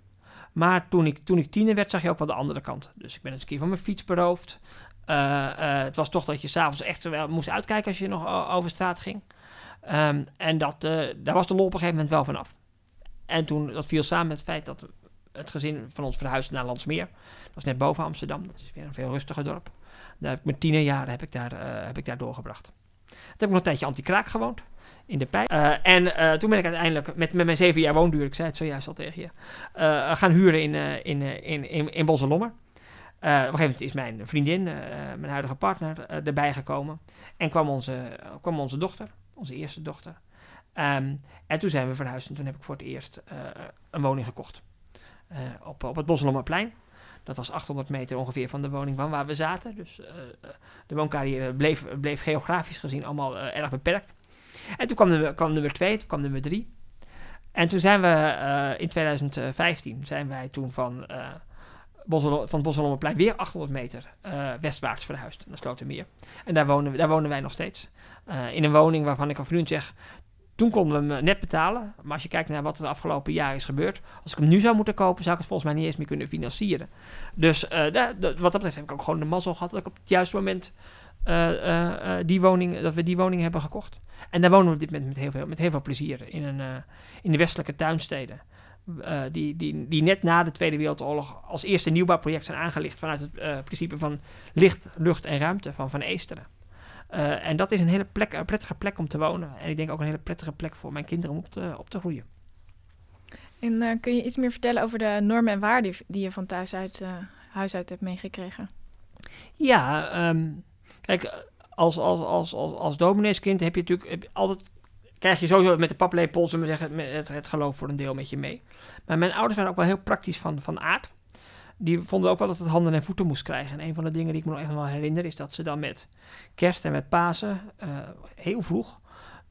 Maar toen ik, toen ik tiener werd, zag je ook wel de andere kant. Dus ik ben eens een keer van mijn fiets beroofd. het was toch dat je s'avonds echt moest uitkijken als je nog over straat ging. Um, en dat, daar was de lol op een gegeven moment wel vanaf. En toen, dat viel samen met het feit dat het gezin van ons verhuisde naar Landsmeer. Dat is net boven Amsterdam. Dat is weer een veel rustiger dorp. Daar heb ik mijn tienerjaren heb ik daar, heb ik daar doorgebracht. Toen heb ik nog een tijdje anti-kraak gewoond. In de pijp. Uh, en uh, toen ben ik uiteindelijk met, met mijn zeven jaar woonduur, ik zei het zojuist al tegen je, gaan huren in, in, in, in, in Bosselommer. op een gegeven moment is mijn vriendin, mijn huidige partner, erbij gekomen. En kwam onze, kwam onze dochter, onze eerste dochter. Um, en toen zijn we verhuisd en toen heb ik voor het eerst een woning gekocht. op, op het Bosselommerplein. Dat was 800 meter ongeveer van de woning van waar we zaten. Dus de wooncarrière bleef, bleef geografisch gezien allemaal erg beperkt. En toen kwam nummer, kwam nummer 2, toen kwam nummer 3. En toen zijn we uh, in 2015 zijn wij toen van, Bossel, van weer 800 meter westwaarts verhuisd naar Slotermeer. En daar wonen, daar wonen wij nog steeds. in een woning waarvan ik al vriend zeg, toen konden we hem net betalen. Maar als je kijkt naar wat er de afgelopen jaar is gebeurd. Als ik hem nu zou moeten kopen, zou ik het volgens mij niet eens meer kunnen financieren. Dus uh, wat dat betreft heb ik ook gewoon de mazzel gehad dat ik op het juiste moment uh, uh, die woning, dat we die woning hebben gekocht. En daar wonen we op dit moment met heel veel, met heel veel plezier in, een, in de westelijke tuinsteden. die, die, die net na de Tweede Wereldoorlog als eerste nieuwbouwproject zijn aangelicht vanuit het principe van licht, lucht en ruimte van Van Eesteren. Uh, en dat is een hele plek, een prettige plek om te wonen. En ik denk ook een hele prettige plek voor mijn kinderen om op te, op te groeien. En kun je iets meer vertellen over de normen en waarden die je van thuis uit, huis uit hebt meegekregen? Ja, um, kijk, als, als, als, als, als domineeskind heb je natuurlijk altijd krijg je sowieso met de paplepel, we zeggen, het, het, geloof voor een deel met je mee. Maar mijn ouders waren ook wel heel praktisch van, van aard die vonden ook wel dat het handen en voeten moest krijgen. En een van de dingen die ik me nog echt wel herinner is dat ze dan met kerst en met Pasen uh, heel vroeg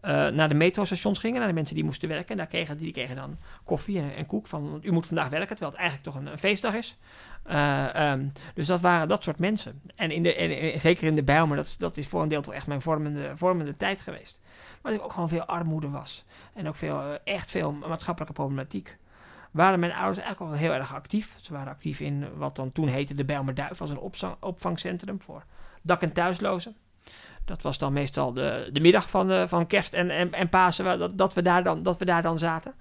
uh, naar de metrostations gingen, naar de mensen die moesten werken. En daar kregen, die kregen dan koffie en, koek van, u moet vandaag werken, terwijl het eigenlijk toch een, feestdag is. Uh, um, dus dat waren dat soort mensen. En, in de, en, zeker in de Bijlmer, dat, dat is voor een deel toch echt mijn vormende, vormende tijd geweest. Maar er ook gewoon veel armoede was. En ook veel, echt veel maatschappelijke problematiek waren mijn ouders eigenlijk al heel erg actief. Ze waren actief in wat dan toen heette de Bijlmerduif, als een opvangcentrum voor dak- en thuislozen. Dat was dan meestal de, de middag van, de, van kerst en, en, en Pasen, dat, dat, we daar dan, dat we daar dan zaten.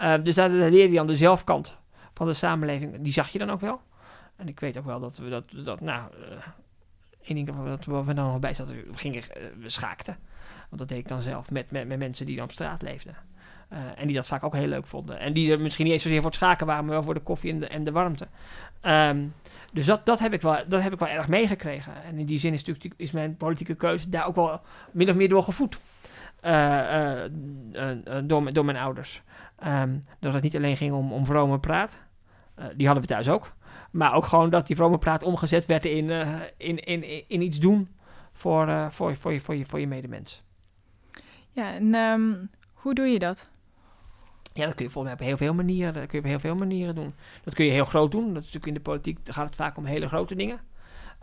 Uh, dus daar leerde je dan de zelfkant van de samenleving, die zag je dan ook wel. En ik weet ook wel dat we dat, dat nou, uh, één ding dat we, we dan nog bij zaten, we, gingen, we schaakten. Want dat deed ik dan zelf met, met, met mensen die dan op straat leefden. Uh, en die dat vaak ook heel leuk vonden. En die er misschien niet eens zozeer voor het schaken waren, maar wel voor de koffie en de, warmte. Um, dus dat, dat, heb ik wel, dat heb ik wel erg meegekregen. En in die zin is, natuurlijk, is mijn politieke keuze daar ook wel min of meer door gevoed. Uh, uh, door, mijn ouders. Um, dat het niet alleen ging om, om vrome praat. die hadden we thuis ook. Maar ook gewoon dat die vrome praat omgezet werd in, in, in, in iets doen voor, voor, voor, je, voor, je, voor je medemens. Ja, en um, hoe doe je dat? Ja, dat kun je volgens mij op heel veel manieren, dat kun je op heel veel manieren doen. Dat kun je heel groot doen. Dat is natuurlijk in de politiek gaat het vaak om hele grote dingen.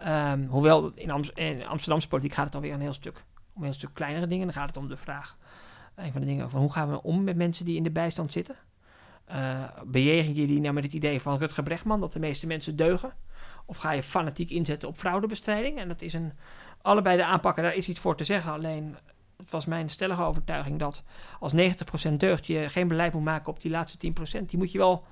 Um, hoewel in, Am in Amsterdamse politiek gaat het alweer een heel stuk om heel stuk kleinere dingen. Dan gaat het om de vraag, een van de dingen van hoe gaan we om met mensen die in de bijstand zitten. Uh, bejegen je die nou met het idee van Rutger Brechtman, dat de meeste mensen deugen? Of ga je fanatiek inzetten op fraudebestrijding? En dat is een, allebei de aanpakken, daar is iets voor te zeggen. Alleen het was mijn stellige overtuiging dat als 90% deugt je geen beleid moet maken op die laatste 10%. Die moet je wel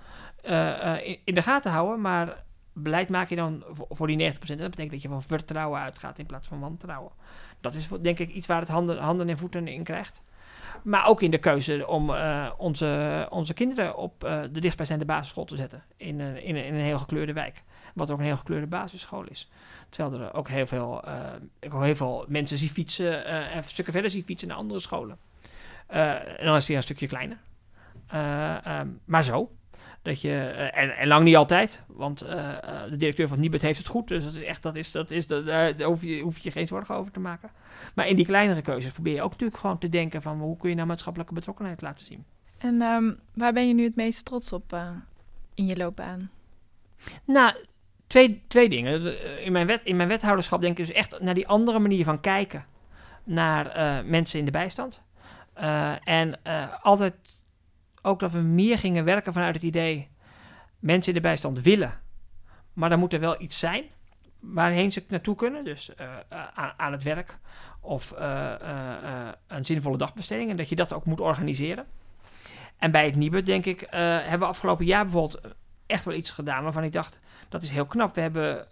uh, uh, in, in, de gaten houden, maar beleid maak je dan voor, die 90%. En dat betekent dat je van vertrouwen uitgaat in plaats van wantrouwen. Dat is denk ik iets waar het handen, handen en voeten in krijgt. Maar ook in de keuze om uh, onze, onze kinderen op de dichtstbijzijnde basisschool te zetten. In, in, in een heel gekleurde wijk. Wat ook een heel gekleurde basisschool is. Terwijl er ook heel veel, uh, ik ook heel veel mensen zie fietsen. en stukken verder zie fietsen naar andere scholen. en dan is het weer een stukje kleiner. Um, maar zo. Dat je, en, en, lang niet altijd, want de directeur van Nibud heeft het goed. Dus dat is echt, dat is, dat is, dat, daar hoef je, hoef je geen zorgen over te maken. Maar in die kleinere keuzes probeer je ook natuurlijk gewoon te denken van hoe kun je nou maatschappelijke betrokkenheid laten zien. En um, waar ben je nu het meest trots op uh, in je loopbaan? Nou, twee, twee dingen. In mijn, wet, in mijn wethouderschap denk ik dus echt naar die andere manier van kijken naar uh, mensen in de bijstand. Uh, en altijd ook dat we meer gingen werken vanuit het idee mensen in de bijstand willen, maar dan moet er wel iets zijn waarheen ze naartoe kunnen. Dus aan, aan, het werk of een zinvolle dagbesteding. En dat je dat ook moet organiseren. En bij het Nibud, denk ik, hebben we afgelopen jaar bijvoorbeeld echt wel iets gedaan waarvan ik dacht, dat is heel knap. We hebben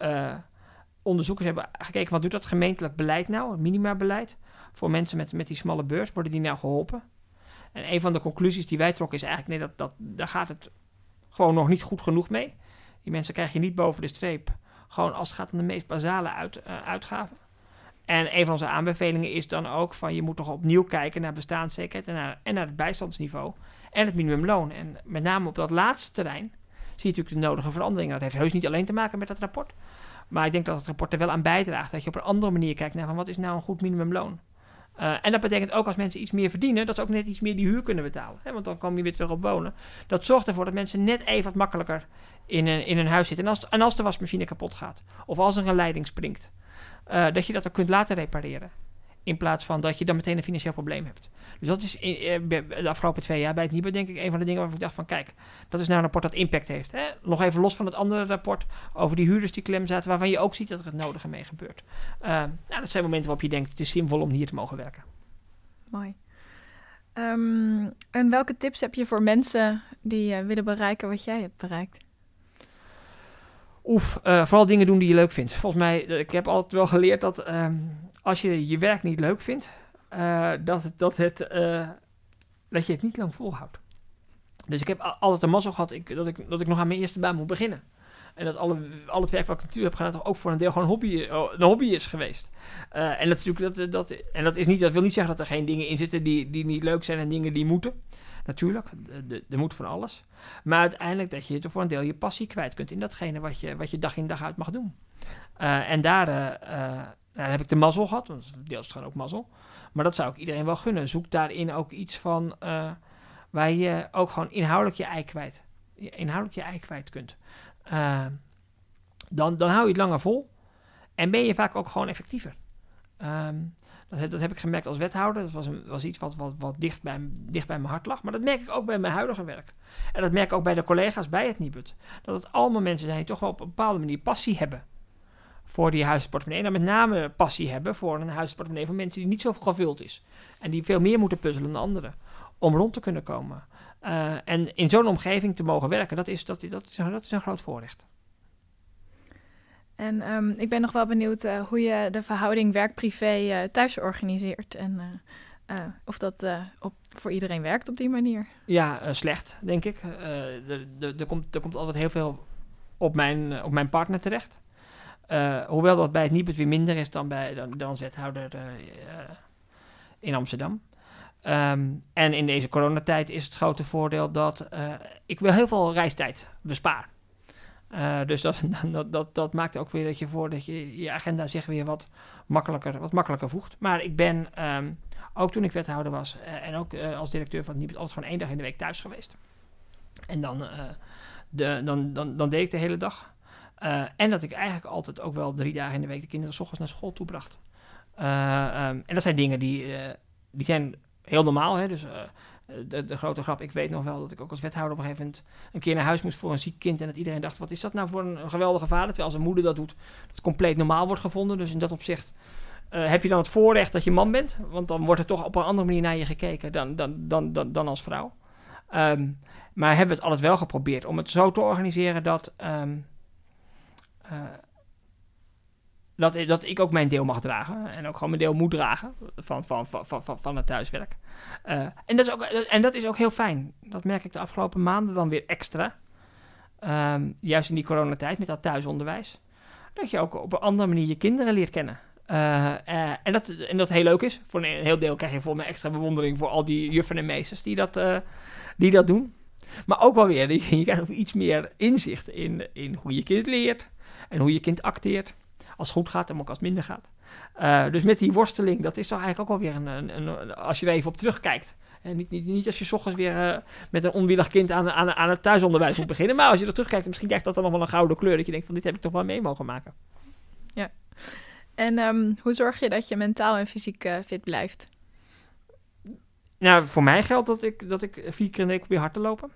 onderzoekers hebben gekeken, wat doet dat gemeentelijk beleid nou, het minimabeleid, voor mensen met, met die smalle beurs, worden die nou geholpen? En een van de conclusies die wij trokken is eigenlijk, nee, dat, dat, daar gaat het gewoon nog niet goed genoeg mee. Die mensen krijg je niet boven de streep. Gewoon als het gaat om de meest basale uit, uitgaven. En een van onze aanbevelingen is dan ook van je moet toch opnieuw kijken naar bestaanszekerheid en naar, en naar het bijstandsniveau en het minimumloon. En met name op dat laatste terrein zie je natuurlijk de nodige veranderingen. Dat heeft heus niet alleen te maken met dat rapport. Maar ik denk dat het rapport er wel aan bijdraagt dat je op een andere manier kijkt naar van wat is nou een goed minimumloon. Uh, en dat betekent ook als mensen iets meer verdienen, dat ze ook net iets meer die huur kunnen betalen. Hè? Want dan kom je weer terug op wonen. Dat zorgt ervoor dat mensen net even wat makkelijker in een, in een huis zitten. En als, en als de wasmachine kapot gaat, of als er een leiding springt, uh, dat je dat ook kunt laten repareren. In plaats van dat je dan meteen een financieel probleem hebt. Dus dat is in, de afgelopen twee jaar bij het NIBE denk ik een van de dingen waarvan ik dacht van kijk, dat is nou een rapport dat impact heeft. Hè? Nog even los van het andere rapport over die huurders die klem zaten, waarvan je ook ziet dat er het nodige mee gebeurt. Uh, nou, dat zijn momenten waarop je denkt het is zinvol om hier te mogen werken. Mooi. Um, en welke tips heb je voor mensen die uh, willen bereiken wat jij hebt bereikt? Oef, uh, vooral dingen doen die je leuk vindt. Volgens mij, ik heb altijd wel geleerd dat um, als je je werk niet leuk vindt, dat, dat, het, dat je het niet lang volhoudt. Dus ik heb altijd de mazzel gehad ik, dat, ik, dat ik nog aan mijn eerste baan moet beginnen. En dat alle, al het werk wat ik natuurlijk heb gedaan, ook voor een deel gewoon hobby, een hobby is geweest. en, dat, dat, dat, en dat, is niet, dat wil niet zeggen dat er geen dingen in zitten die, die niet leuk zijn en dingen die moeten. Natuurlijk, er moet van alles. Maar uiteindelijk dat je voor een deel je passie kwijt kunt in datgene wat je, wat je dag in dag uit mag doen. En daar, daar heb ik de mazzel gehad, want deels gewoon ook mazzel. Maar dat zou ik iedereen wel gunnen. Zoek daarin ook iets van uh, waar je ook gewoon inhoudelijk je ei kwijt, inhoudelijk je ei kwijt kunt. dan, dan hou je het langer vol en ben je vaak ook gewoon effectiever. Um, dat heb, dat heb ik gemerkt als wethouder. Dat was, een, was iets wat, wat, wat dicht, bij, dicht bij mijn hart lag. Maar dat merk ik ook bij mijn huidige werk. En dat merk ik ook bij de collega's bij het Nibud. Dat het allemaal mensen zijn die toch wel op een bepaalde manier passie hebben voor die huisportemonnee. En dan met name passie hebben voor een huisportemonnee van mensen die niet zo gevuld is. En die veel meer moeten puzzelen dan anderen. Om rond te kunnen komen. Uh, en in zo'n omgeving te mogen werken, dat is, dat, dat, is, dat is een groot voorrecht. En um, ik ben nog wel benieuwd uh, hoe je de verhouding werk-privé uh, thuis organiseert. En of dat op, voor iedereen werkt op die manier. Ja, slecht, denk ik. Er komt, komt altijd heel veel op mijn, op mijn partner terecht. Hoewel dat bij het Nibud weer minder is dan, bij, dan, dan wethouder in Amsterdam. Um, en in deze coronatijd is het grote voordeel dat ik wel heel veel reistijd bespaar. Dus dat, dat, dat, dat, maakt ook weer dat je voor dat je je agenda zich weer wat makkelijker, wat makkelijker voegt. Maar ik ben um, ook toen ik wethouder was en ook als directeur van het altijd gewoon één dag in de week thuis geweest. En dan, de, dan, dan, dan deed ik de hele dag. En dat ik eigenlijk altijd ook wel drie dagen in de week de kinderen s ochtends naar school toebracht. Um, en dat zijn dingen die, die zijn heel normaal. Hè? Dus de, de, grote grap, ik weet nog wel dat ik ook als wethouder op een gegeven moment een keer naar huis moest voor een ziek kind. En dat iedereen dacht, wat is dat nou voor een, geweldige vader? Terwijl als een moeder dat doet, dat compleet normaal wordt gevonden. Dus in dat opzicht heb je dan het voorrecht dat je man bent. Want dan wordt er toch op een andere manier naar je gekeken dan, dan, dan, dan, dan als vrouw. Um, maar hebben we het altijd wel geprobeerd om het zo te organiseren dat... Uh, dat, dat ik ook mijn deel mag dragen. En ook gewoon mijn deel moet dragen van, van, van, van, van het thuiswerk. Uh, en, dat is ook, en dat is ook heel fijn. Dat merk ik de afgelopen maanden dan weer extra. Um, juist in die coronatijd met dat thuisonderwijs. Dat je ook op een andere manier je kinderen leert kennen. Uh, en, dat, en dat heel leuk is. Voor een heel deel krijg je voor mij extra bewondering voor al die juffen en meesters die dat, die dat doen. Maar ook wel weer, je krijgt ook iets meer inzicht in, in hoe je kind leert en hoe je kind acteert. Als het goed gaat en ook als het minder gaat. Uh, dus met die worsteling, dat is toch eigenlijk ook wel weer een, een, een als je er even op terugkijkt. En niet, niet, niet als je s ochtends weer uh, met een onwillig kind aan, aan, aan het thuisonderwijs moet beginnen. Maar als je er terugkijkt, misschien krijgt dat dan nog wel een gouden kleur. Dat je denkt van dit heb ik toch wel mee mogen maken. Ja. En um, hoe zorg je dat je mentaal en fysiek uh, fit blijft? Nou, voor mij geldt dat ik, dat ik vier keer in de week probeer hard te lopen.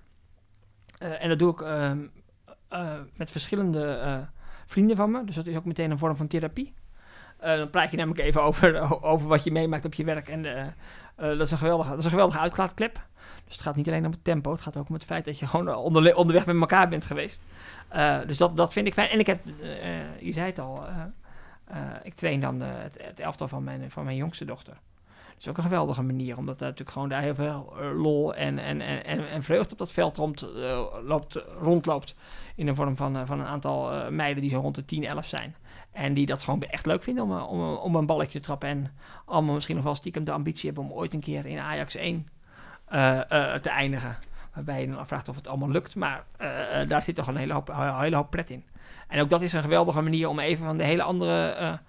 Uh, en dat doe ik uh, met verschillende vrienden van me. Dus dat is ook meteen een vorm van therapie. dan praat je namelijk even over, over wat je meemaakt op je werk. En dat, is een geweldige, dat is een geweldige uitlaatklep. Dus het gaat niet alleen om het tempo, het gaat ook om het feit dat je gewoon onder, onderweg met elkaar bent geweest. dus dat, dat vind ik fijn. En ik heb, je zei het al, ik train dan het, het elftal van mijn, van mijn jongste dochter. Dat is ook een geweldige manier, omdat er natuurlijk gewoon daar heel veel uh, lol en, en, en, en vreugde op dat veld rond, uh, loopt, rondloopt. In de vorm van, uh, van een aantal meiden die zo rond de 10, 11 zijn. En die dat gewoon echt leuk vinden om, om, om een balletje te trappen. En allemaal misschien nog wel stiekem de ambitie hebben om ooit een keer in Ajax 1 te eindigen. Waarbij je dan afvraagt of het allemaal lukt. Maar daar zit toch een hele hoop, hele hoop pret in. En ook dat is een geweldige manier om even van de hele andere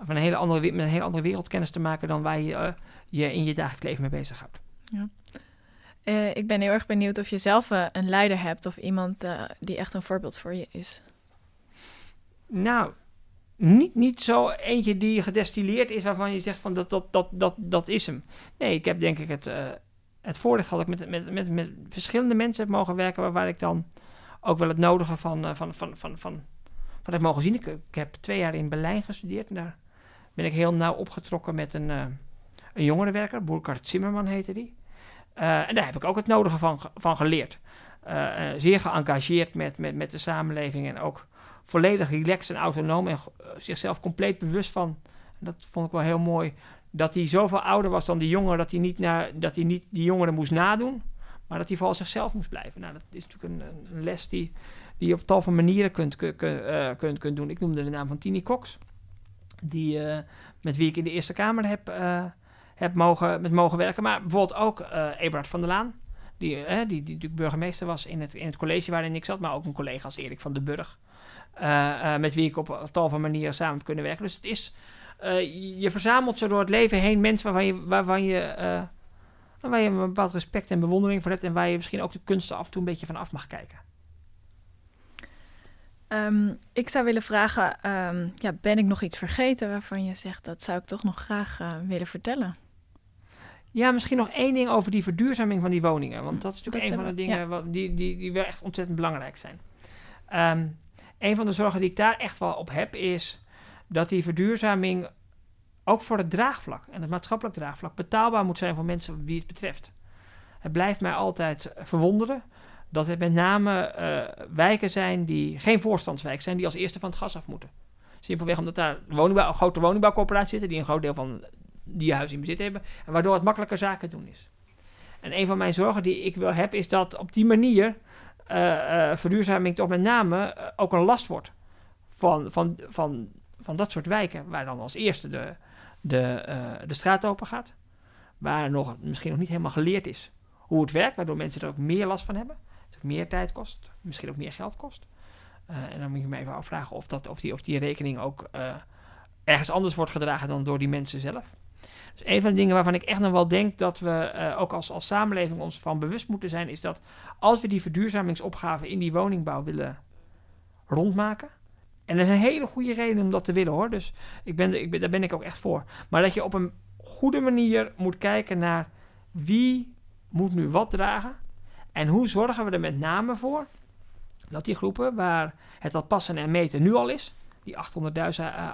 van een hele andere, met een hele andere wereldkennis te maken dan waar je uh, je in je dagelijks leven mee bezighoudt. Ja. Uh, ik ben heel erg benieuwd of je zelf uh, een leider hebt of iemand die echt een voorbeeld voor je is. Nou, niet, niet zo eentje die gedestilleerd is waarvan je zegt van dat, dat, dat, dat, dat is hem. Nee, ik heb denk ik het, het voordeel gehad dat ik met, met, met, met verschillende mensen heb mogen werken waar, waar ik dan ook wel het nodige van, van, van, van, van, van, van heb mogen zien. Ik, ik heb twee jaar in Berlijn gestudeerd en daar ben ik heel nauw opgetrokken met een, uh, een jongerenwerker, Burkhard Zimmerman heette die. Uh, en daar heb ik ook het nodige van, van geleerd. Uh, zeer geëngageerd met, met, met de samenleving en ook volledig relaxed en autonoom en zichzelf compleet bewust van, dat vond ik wel heel mooi, dat hij zoveel ouder was dan die jongeren, dat hij niet, naar, dat hij niet die jongeren moest nadoen, maar dat hij vooral zichzelf moest blijven. Nou, dat is natuurlijk een, een les die, die je op tal van manieren kunt, kunt, kunt, kunt doen. Ik noemde de naam van Tini Cox die, uh, met wie ik in de Eerste Kamer heb, uh, heb mogen, met mogen werken. Maar bijvoorbeeld ook uh, Eberhard van der Laan, die, die, die, natuurlijk burgemeester was in het, in het college waarin ik zat, maar ook een collega als Erik van den Burg, met wie ik op tal van manieren samen heb kunnen werken. Dus het is, je verzamelt zo door het leven heen mensen waarvan je, waarvan je, waar je een bepaald respect en bewondering voor hebt en waar je misschien ook de kunsten af en toe een beetje van af mag kijken. Um, ik zou willen vragen, um, ja, ben ik nog iets vergeten waarvan je zegt dat zou ik toch nog graag uh, willen vertellen? Ja, misschien nog één ding over die verduurzaming van die woningen. Want dat is natuurlijk dat een van de dingen ja. wat, die, die, die wel echt ontzettend belangrijk zijn. Um, een van de zorgen die ik daar echt wel op heb is dat die verduurzaming ook voor het draagvlak en het maatschappelijk draagvlak betaalbaar moet zijn voor mensen wie het betreft. Het blijft mij altijd verwonderen dat het met name uh, wijken zijn die geen voorstandswijk zijn, die als eerste van het gas af moeten. Simpelweg omdat daar woningbouw, grote woningbouwcorporaties zitten die een groot deel van die huizen in bezit hebben. En waardoor het makkelijker zaken doen is. En een van mijn zorgen die ik wel heb, is dat op die manier uh, uh, verduurzaming toch met name ook een last wordt van, van, van, van dat soort wijken. Waar dan als eerste de, de, de straat open gaat. Waar nog, misschien nog niet helemaal geleerd is hoe het werkt, waardoor mensen er ook meer last van hebben meer tijd kost, misschien ook meer geld kost. Uh, en dan moet je me even afvragen of, dat, of, die, of die rekening ook uh, ergens anders wordt gedragen dan door die mensen zelf. Dus een van de dingen waarvan ik echt nog wel denk dat we uh, ook als, als samenleving ons van bewust moeten zijn, is dat als we die verduurzamingsopgave in die woningbouw willen rondmaken. En er een hele goede reden om dat te willen hoor. Dus ik ben, ik ben, daar ben ik ook echt voor. Maar dat je op een goede manier moet kijken naar wie moet nu wat dragen. En hoe zorgen we er met name voor dat die groepen waar het al passen en meten nu al is, die 800.000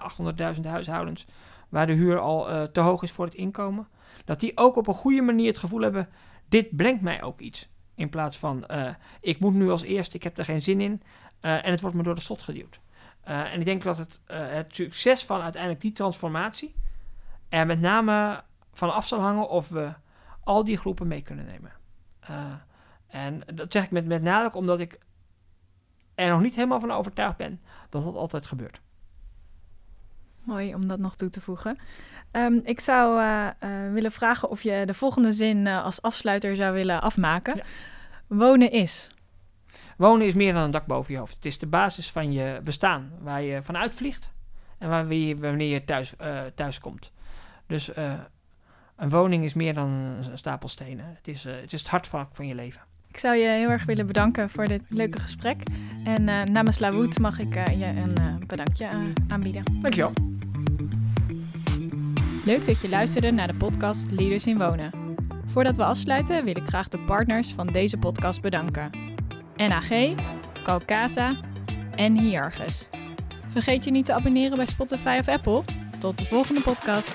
800 huishoudens waar de huur al uh, te hoog is voor het inkomen, dat die ook op een goede manier het gevoel hebben: dit brengt mij ook iets. In plaats van uh, ik moet nu als eerste, ik heb er geen zin in en het wordt me door de slot geduwd. Eh, en ik denk dat het, eh, het succes van uiteindelijk die transformatie er met name van af zal hangen of we al die groepen mee kunnen nemen. Eh, en dat zeg ik met, met nadruk omdat ik er nog niet helemaal van overtuigd ben dat dat altijd gebeurt. Mooi om dat nog toe te voegen. Ehm, ik zou uh, uh, willen vragen of je de volgende zin uh, als afsluiter zou willen afmaken. Ja. Wonen is. Wonen is meer dan een dak boven je hoofd. Het is de basis van je bestaan, waar je vanuit vliegt en waar je, wanneer je thuis, thuis komt. Dus een woning is meer dan een stapel stenen. Het is het, is het hartvak van je leven. Ik zou je heel erg willen bedanken voor dit leuke gesprek. En namens Lawood mag ik je een bedankje aanbieden. Dankjewel. Leuk dat je luisterde naar de podcast Leaders in Wonen. Voordat we afsluiten wil ik graag de partners van deze podcast bedanken. NAG, Calcasa en Hiargus. Vergeet je niet te abonneren bij Spotify of Apple. Tot de volgende podcast.